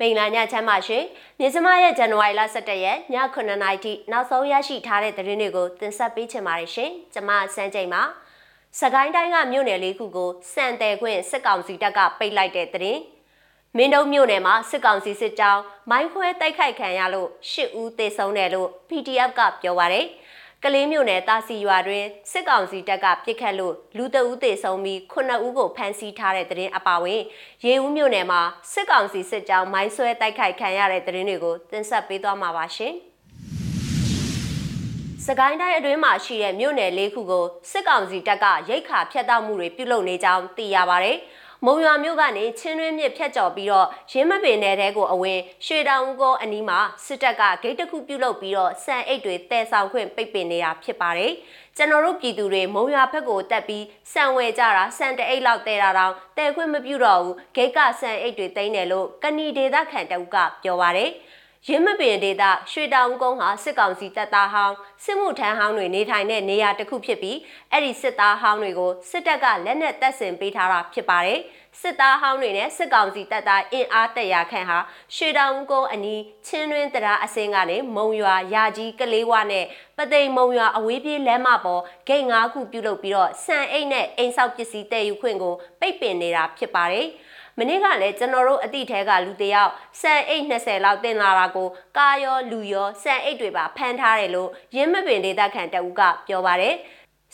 မင်္ဂလာညချမ်းပါရှင်။မြစမရဲ့ဇန်နဝါရီလ17ရက်ည9:00နာရီထိနောက်ဆုံးရရှိထားတဲ့သတင်းတွေကိုတင်ဆက်ပေးချင်ပါတယ်ရှင်။ကျွန်မစန်းချိန်ပါ။စကိုင်းတိုင်းကမြို့နယ်လေးခုကိုစံတယ်ခွင့်စစ်ကောင်စီတပ်ကပိတ်လိုက်တဲ့သတင်း။မင်းတုံးမြို့နယ်မှာစစ်ကောင်စီစစ်ကြောင်းမိုင်းခွဲတိုက်ခိုက်ခံရလို့10ဦးသေဆုံးတယ်လို့ PDF ကပြောပါရယ်။ ကလေးမြို့နယ်တာစီရွာတွင်စစ်ကောင်စီတပ်ကပစ်ခတ်လို့လူတအုပ်သေဆုံးပြီး9ဦးကိုဖမ်းဆီးထားတဲ့သတင်းအပါအဝင်ရေဦးမြို့နယ်မှာစစ်ကောင်စီစစ်ကြောင်းမိုင်းဆွဲတိုက်ခိုက်ခံရတဲ့သတင်းတွေကိုတင်ဆက်ပေးသွားမှာပါရှင်။စကိုင်းတိုင်းအတွင်းမှာရှိတဲ့မြို့နယ်လေးခုကိုစစ်ကောင်စီတပ်ကရိတ်ခါဖျက်တောက်မှုတွေပြုလုပ်နေကြောင်းသိရပါဗျ။ မုံရွာမြို့ကနေချင်းတွင်းမြစ်ဖြတ်ကျော်ပြီးတော့ရင်းမပင်နယ်တဲကိုအဝင်ရွှေတောင်ကောအနီးမှာစစ်တပ်ကဂိတ်တစ်ခုပြုတ်လုပြီးတော့စံအိတ်တွေတဲဆောင်ခွင့်ပိတ်ပင်နေတာဖြစ်ပါတယ်။ကျွန်တော်တို့ပြည်သူတွေမုံရွာဘက်ကိုတက်ပြီးစံဝယ်ကြတာစံတအိတ်လောက်တဲတာတောင်တဲခွင့်မပြုတော့ဘူးဂိတ်ကစံအိတ်တွေတိမ့်တယ်လို့ကဏီဒေသခံတအုပ်ကပြောပါတယ်။ ရင်းမပင်ဒေသရွှေတောင်ကုန်းဟာစစ်ကောင်စီတပ်သားဟောင်းစစ်မှုထမ်းဟောင်းတွေနေထိုင်တဲ့နေရာတစ်ခုဖြစ်ပြီးအဲ့ဒီစစ်သားဟောင်းတွေကိုစစ်တပ်ကလက်နက်တပ်ဆင်ပေးထားတာဖြစ်ပါတယ်စစ်သားဟောင်းတွေနဲ့စစ်ကောင်စီတပ်သားအင်အားတရာခန့်ဟာရွှေတောင်ကုန်းအနီးချင်းတွင်းတရားအစင်းကနေမုံရွာရာကြီးကလေးဝနဲ့ပသိမ်မုံရွာအဝေးပြေးလမ်းမပေါ်ဂိတ်၅ခုပြုလုပ်ပြီးတော့စံအိတ်နဲ့အိမ်ဆောက်ပစ္စည်းတည်ယူခွင့်ကိုပိတ်ပင်နေတာဖြစ်ပါတယ်။ မနေ့ကလည်းကျွန်တော်တို့အတိထဲကလူတယောက်စံအိတ်20လောက်တင်လာတာကိုကာရောလူရောစံအိတ်တွေပါဖမ်းထားတယ်လို့ရင်းမပင်ဒေသခံတအူးကပြောပါတယ်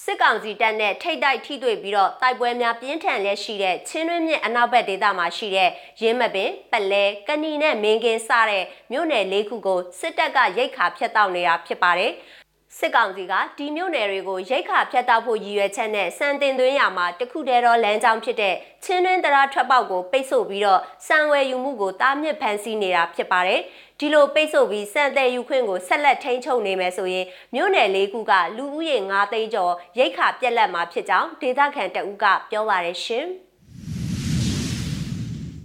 စစ်ကောင်စီတပ်နဲ့ထိတ်တိုက်ထိတွေ့ပြီးတော့တိုက်ပွဲများပြင်းထန်လျက်ရှိတဲ့ချင်းတွင်းမြစ်အနောက်ဘက်ဒေသမှာရှိတဲ့ရင်းမပင်ပလဲကဏီနဲ့မင်းကင်းစတဲ့မြို့နယ်လေးခုကိုစစ်တပ်ကရိတ်ခါဖျက်တောက်နေတာဖြစ်ပါတယ်။ စစ်ကောင်စီကဒီမြို့နယ်တွေကိုရိတ်ခါဖျက်တောက်ဖို့ရည်ရွယ်ချက်နဲ့စံတင်သွင်းရမှာတခုတည်းသောလမ်းကြောင်းဖြစ်တဲ့ချင်းတွင်းတရားထွက်ပေါက်ကိုပိတ်ဆို့ပြီးတော့စံဝယ်ယူမှုကိုတားမြစ်ဖန်ဆီးနေတာဖြစ်ပါတယ်။ဒီလိုပိတ်ဆို့ပြီးစံတဲ့ယူခွင့်ကိုဆက်လက်ထိန်းချုပ်နေမယ်ဆိုရင်မြို့နယ်လေးခုကလူဦးရေ9သိန်းကျော်ရိတ်ခါပြက်လက်မှာဖြစ်ကြောင်းဒေသခံတအုပ်ကပြောပါရရှင်။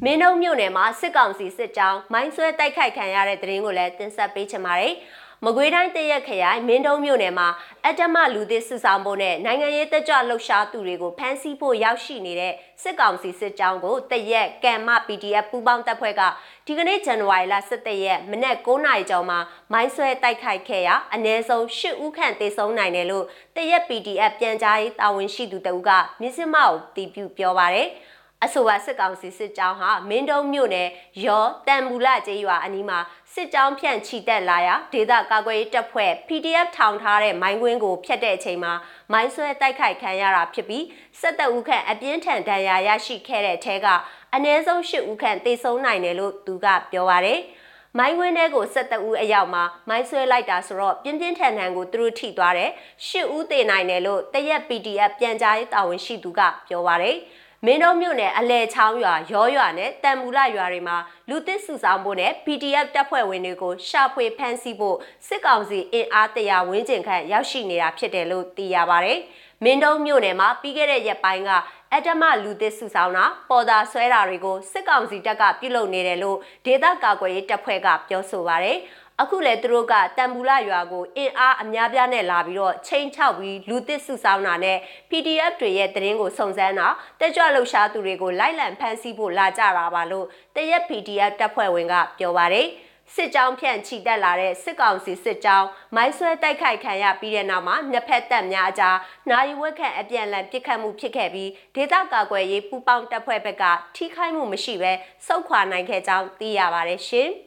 မင်းတို့မြို့နယ်မှာစစ်ကောင်စီစစ်ကြောင်းမိုင်းဆွဲတိုက်ခိုက်ခံရတဲ့တဲ့ရင်ကိုလည်းတင်ဆက်ပေးချင်ပါတယ်။ မကွေးတိုင်းတရက်ခရိုင်မင်းတုံးမြို့နယ်မှာအတ္တမလူသစ်စစ်ဆောင်ဖို့နဲ့နိုင်ငံရေးတက်ကြွလှုပ်ရှားသူတွေကိုဖမ်းဆီးဖို့ရောက်ရှိနေတဲ့စစ်ကောင်စီစစ်ကြောင်းကိုတရက်ကံမ PDF ပူးပေါင်းတပ်ဖွဲ့ကဒီကနေ့ဇန်နဝါရီလ17ရက်မနက်9:00နာရီကျော်မှာမိုင်းဆွဲတိုက်ခိုက်ခဲ့ရာအ ਨੇ ဆုံး10ဦးခန့်သေဆုံးနိုင်တယ်လို့တရက် PDF ပြန်ကြားရေးတာဝန်ရှိသူတဦးကမြစ်စမကိုတီးပြပြောပါရယ်။ အဆိုပါစစ်ကောင်စီစစ်ကြောင်းဟာမင်းတုံးမြို့နယ်ရောတန်မူလကျေးရွာအနီးမှာစစ်ကြောင်းဖြန့်ချီတက်လာရာဒေသကာကွယ်ရေးတပ်ဖွဲ့ PDF ထောင်ထားတဲ့မိုင်းကွင်းကိုဖျက်တဲ့အချိန်မှာမိုင်းဆွဲတိုက်ခိုက်ခံရတာဖြစ်ပြီးစစ်တပ်ဦးခန့်အပြင်းထန်ဒဏ်ရာရရှိခဲ့တဲ့အထက်ကအနည်းဆုံး၈ဦးခန့်တေဆုံးနိုင်တယ်လို့သူကပြောပါရယ်မိုင်းဝင်းထဲကို72ဦးအရောက်မှာမိုင်းဆွဲလိုက်တာဆိုတော့ပြင်းပြင်းထန်ထန်ကိုသူတို့ထိသွားတယ်10ဦးသေနိုင်တယ်လို့တရက် PDF ပြန်ကြားရေးတာဝန်ရှိသူကပြောပါရယ် မင်းတို့မြို့နယ်အလဲချောင်းရွာရောရွာနဲ့တန်မူလရွာတွေမှာလူသစ်စုဆောင်ဖို့နဲ့ PDF တပ်ဖွဲ့ဝင်တွေကိုရှာဖွေဖမ်းဆီးဖို့စစ်ကောင်စီအင်အားတရာဝန်းကျင်ခန့်ရောက်ရှိနေတာဖြစ်တယ်လို့သိရပါဗျ။မင်းတို့မြို့နယ်မှာပြီးခဲ့တဲ့ရက်ပိုင်းကအတမလူသစ်စုဆောင်တာပေါ်တာဆွဲတာတွေကိုစစ်ကောင်စီတပ်ကပြုလုပ်နေတယ်လို့ဒေသကာကွယ်ရေးတပ်ဖွဲ့ကပြောဆိုပါဗျ။ အခုလေသူတို့ကတန်ပူလရွာကိုအင်အားအများပြားနဲ့လာပြီးတော့ချိန်ချောက်ပြီးလူသစ်စုဆောင်းတာနဲ့ PDF တွေရဲ့တရင်ကိုစုံစမ်းတာတက်ကြွလှုပ်ရှားသူတွေကိုလိုက်လံဖမ်းဆီးဖို့လာကြတာပါလို့တရက် PDF တပ်ဖွဲ့ဝင်ကပြောပါတယ်စစ်ကြောင်းဖြန့်ချီတက်လာတဲ့စစ်ကောင်စီစစ်ကြောင်းမိုင်းဆွဲတိုက်ခိုက်ခံရပြီးတဲ့နောက်မှာနှစ်ဖက်တပ်များအကြားနိုင်ဝက်ခန့်အပြန်အလှန်ပစ်ခတ်မှုဖြစ်ခဲ့ပြီးဒေသကာကွယ်ရေးပူးပေါင်းတပ်ဖွဲ့ဘက်ကထိခိုက်မှုမရှိဘဲစုခွာနိုင်ခဲ့ကြောင်းသိရပါတယ်ရှင်။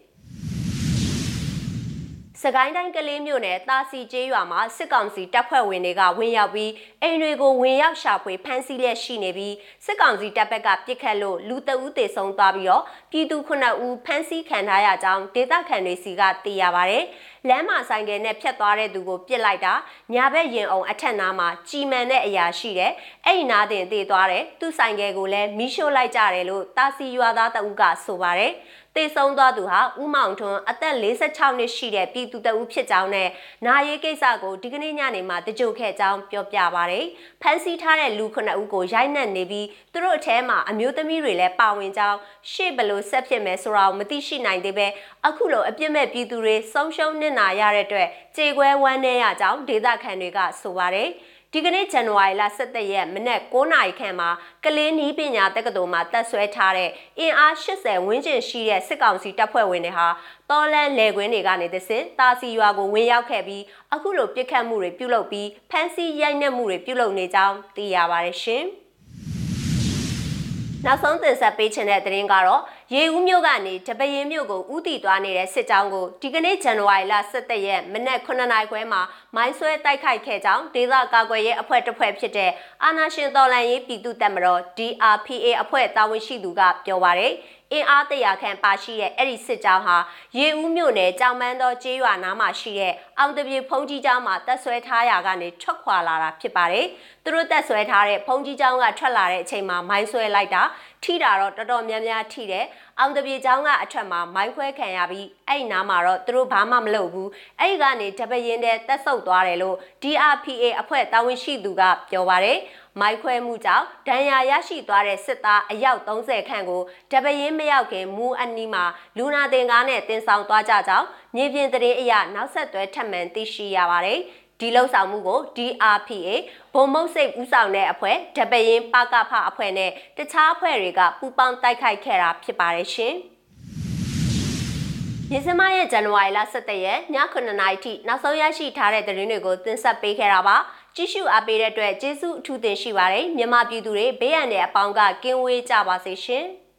စကိုင်းတိုင်းကလေးမြို့နယ်တာစီကျေးရွာမှာစစ်ကောင်စီတပ်ဖွဲ့ဝင်တွေကဝင်ရောက်ပြီးအိမ်တွေကိုဝင်ရောက်ရှာဖွေဖမ်းဆီးလျက်ရှိနေပြီးစစ်ကောင်စီတပ်ဘက်ကပစ်ခတ်လို့လူတအူးသေဆုံးသွားပြီးတော့ပြည်သူ9ဦးဖမ်းဆီးခံထားရကြောင်းဒေသခံတွေစီကသိရပါဗျ။ လမ်းမှာဆိုင်ကယ်နဲ့ဖြတ်သွားတဲ့သူကိုပြစ်လိုက်တာညာဘက်ရင်အောင်အထက်နားမှာကြီးမန်တဲ့အရာရှိတယ်။အဲ့ဒီနားတင်သေသွားတယ်။သူ့ဆိုင်ကယ်ကိုလည်းမီးရှို့လိုက်ကြတယ်လို့တာစီရွာသားတအူးကဆိုပါတယ်။တေဆုံးသွားသူဟာဦးမောင်ထွန်းအသက်46နှစ်ရှိတဲ့ပြည်သူတဦးဖြစ်ကြောင်းနဲ့နာရေးကိစ္စကိုဒီကနေ့ညနေမှာတကြိုခဲ့ကြောင်းပြောပြပါရယ်ဖမ်းဆီးထားတဲ့လူ9ဦးကိုရိုက်နှက်နေပြီးသူတို့အထဲမှာအမျိုးသမီးတွေလည်းပါဝင်ကြောင်းရှေ့ဘလို့ဆက်ဖြစ်မယ်ဆိုတာကိုမသိရှိနိုင်သေးပဲအခုလိုအပြစ်မဲ့ပြည်သူတွေဆုံးရှုံးနစ်နာရတဲ့အတွက်ကြေကွဲဝမ်းနည်းရကြောင်းဒေသခံတွေကဆိုပါရယ်ဒီကနေ့ဇန်နဝါရီလ17ရက်မနက်9:00နာရီခန့်မှာကလေးနီးပညာတက္ကသိုလ်မှာတက်ဆွဲထားတဲ့အင်အား80ဝန်းကျင်ရှိတဲ့စစ်ကောင်စီတပ်ဖွဲ့ဝင်တွေဟာတော်လန်လေကွင်းတွေကနေသစင်တာစီရွာကိုဝင်ရောက်ခဲ့ပြီးအခုလိုပြစ်ခတ်မှုတွေပြုလုပ်ပြီးဖမ်းဆီးရိုက်နှက်မှုတွေပြုလုပ်နေကြောင်းသိရပါတယ်ရှင်။ နောက်ဆုံးတင်ဆက်ပေးချင်တဲ့သတင်းကတော့ရေဦးမြို့ကနေတပရင်မြို့ကိုဥတီသွားနေတဲ့စစ်ကြောင်းကိုဒီကနေ့ဇန်နဝါရီလ17ရက်မနက်9:00နာရီခွဲမှာမိုင်းဆွဲတိုက်ခိုက်ခဲ့ကြောင်းဒေသကာကွယ်ရေးအဖွဲ့တစ်ဖွဲ့ဖြစ်တဲ့အာနာရှင်တော်လှန်ရေးပြည်သူ့တပ်မတော် DRPA အဖွဲ့တာဝန်ရှိသူကပြောပါရယ် အင်အားတရာခန့်ပါရှိတဲ့အဲ့ဒီစစ်ကြောင်းဟာရေဦးမြို့နယ်ကြောင်မန်းတော်ကျေးရွာနားမှာရှိတဲ့အောင်တပြေဖုံးကြီးကျောင်းမှာတက်ဆွဲထားရာကနေထွက်ခွာလာတာဖြစ်ပါတယ်။သူတို့တက်ဆွဲထားတဲ့ဖုံးကြီးကျောင်းကထွက်လာတဲ့အချိန်မှာမိုင်းဆွဲလိုက်တာထိတာတော့တော်တော်များများထိတယ်။ အောင်တပြေကျောင်းကအထက်မှာမိုင်းခွဲခံရပြီးအဲ့ဒီနားမှာတော့သူတို့ဘာမှမလုပ်ဘူး။အဲ့ဒီကနေတပရင်တဲ့တက်ဆုပ်သွားတယ်လို့ DRPA အဖွဲ့တာဝန်ရှိသူကပြောပါတယ်။မိုက်ခွဲမှုကြောင့်ဒဏ်ရာရရှိသွားတဲ့စစ်သားအယောက်30ခန့်ကိုတပရင်မရောက်ခင်မူအနီးမှာလူနာတင်ကားနဲ့တင်ဆောင်သွားကြကြောင်းမြေပြင်သတင်းအရနောက်ဆက်တွဲထပ်မံသိရှိရပါတယ်။ ဒီလှုပ်ဆောင်မှုကို DRPA ဘုံမုတ်စိတ်ဦးဆောင်တဲ့အဖွဲ့တပရင်ပကဖအဖွဲ့နဲ့တခြားအဖွဲ့တွေကပူးပေါင်းတိုက်ခိုက်ခဲ့တာဖြစ်ပါတယ်ရှင်။ရေစမရဲ့ဇန်နဝါရီလ17ရက်ည9:00နာရီထိနောက်ဆုံးရရှိထားတဲ့သတင်းတွေကိုတင်ဆက်ပေးခဲ့တာပါကြည့်ရှုအားပေးတဲ့အတွက်ကျေးဇူးအထူးတင်ရှိပါတယ်မြန်မာပြည်သူတွေဘေးရန်တဲ့အပေါင်းကကင်းဝေးကြပါစေရှင်။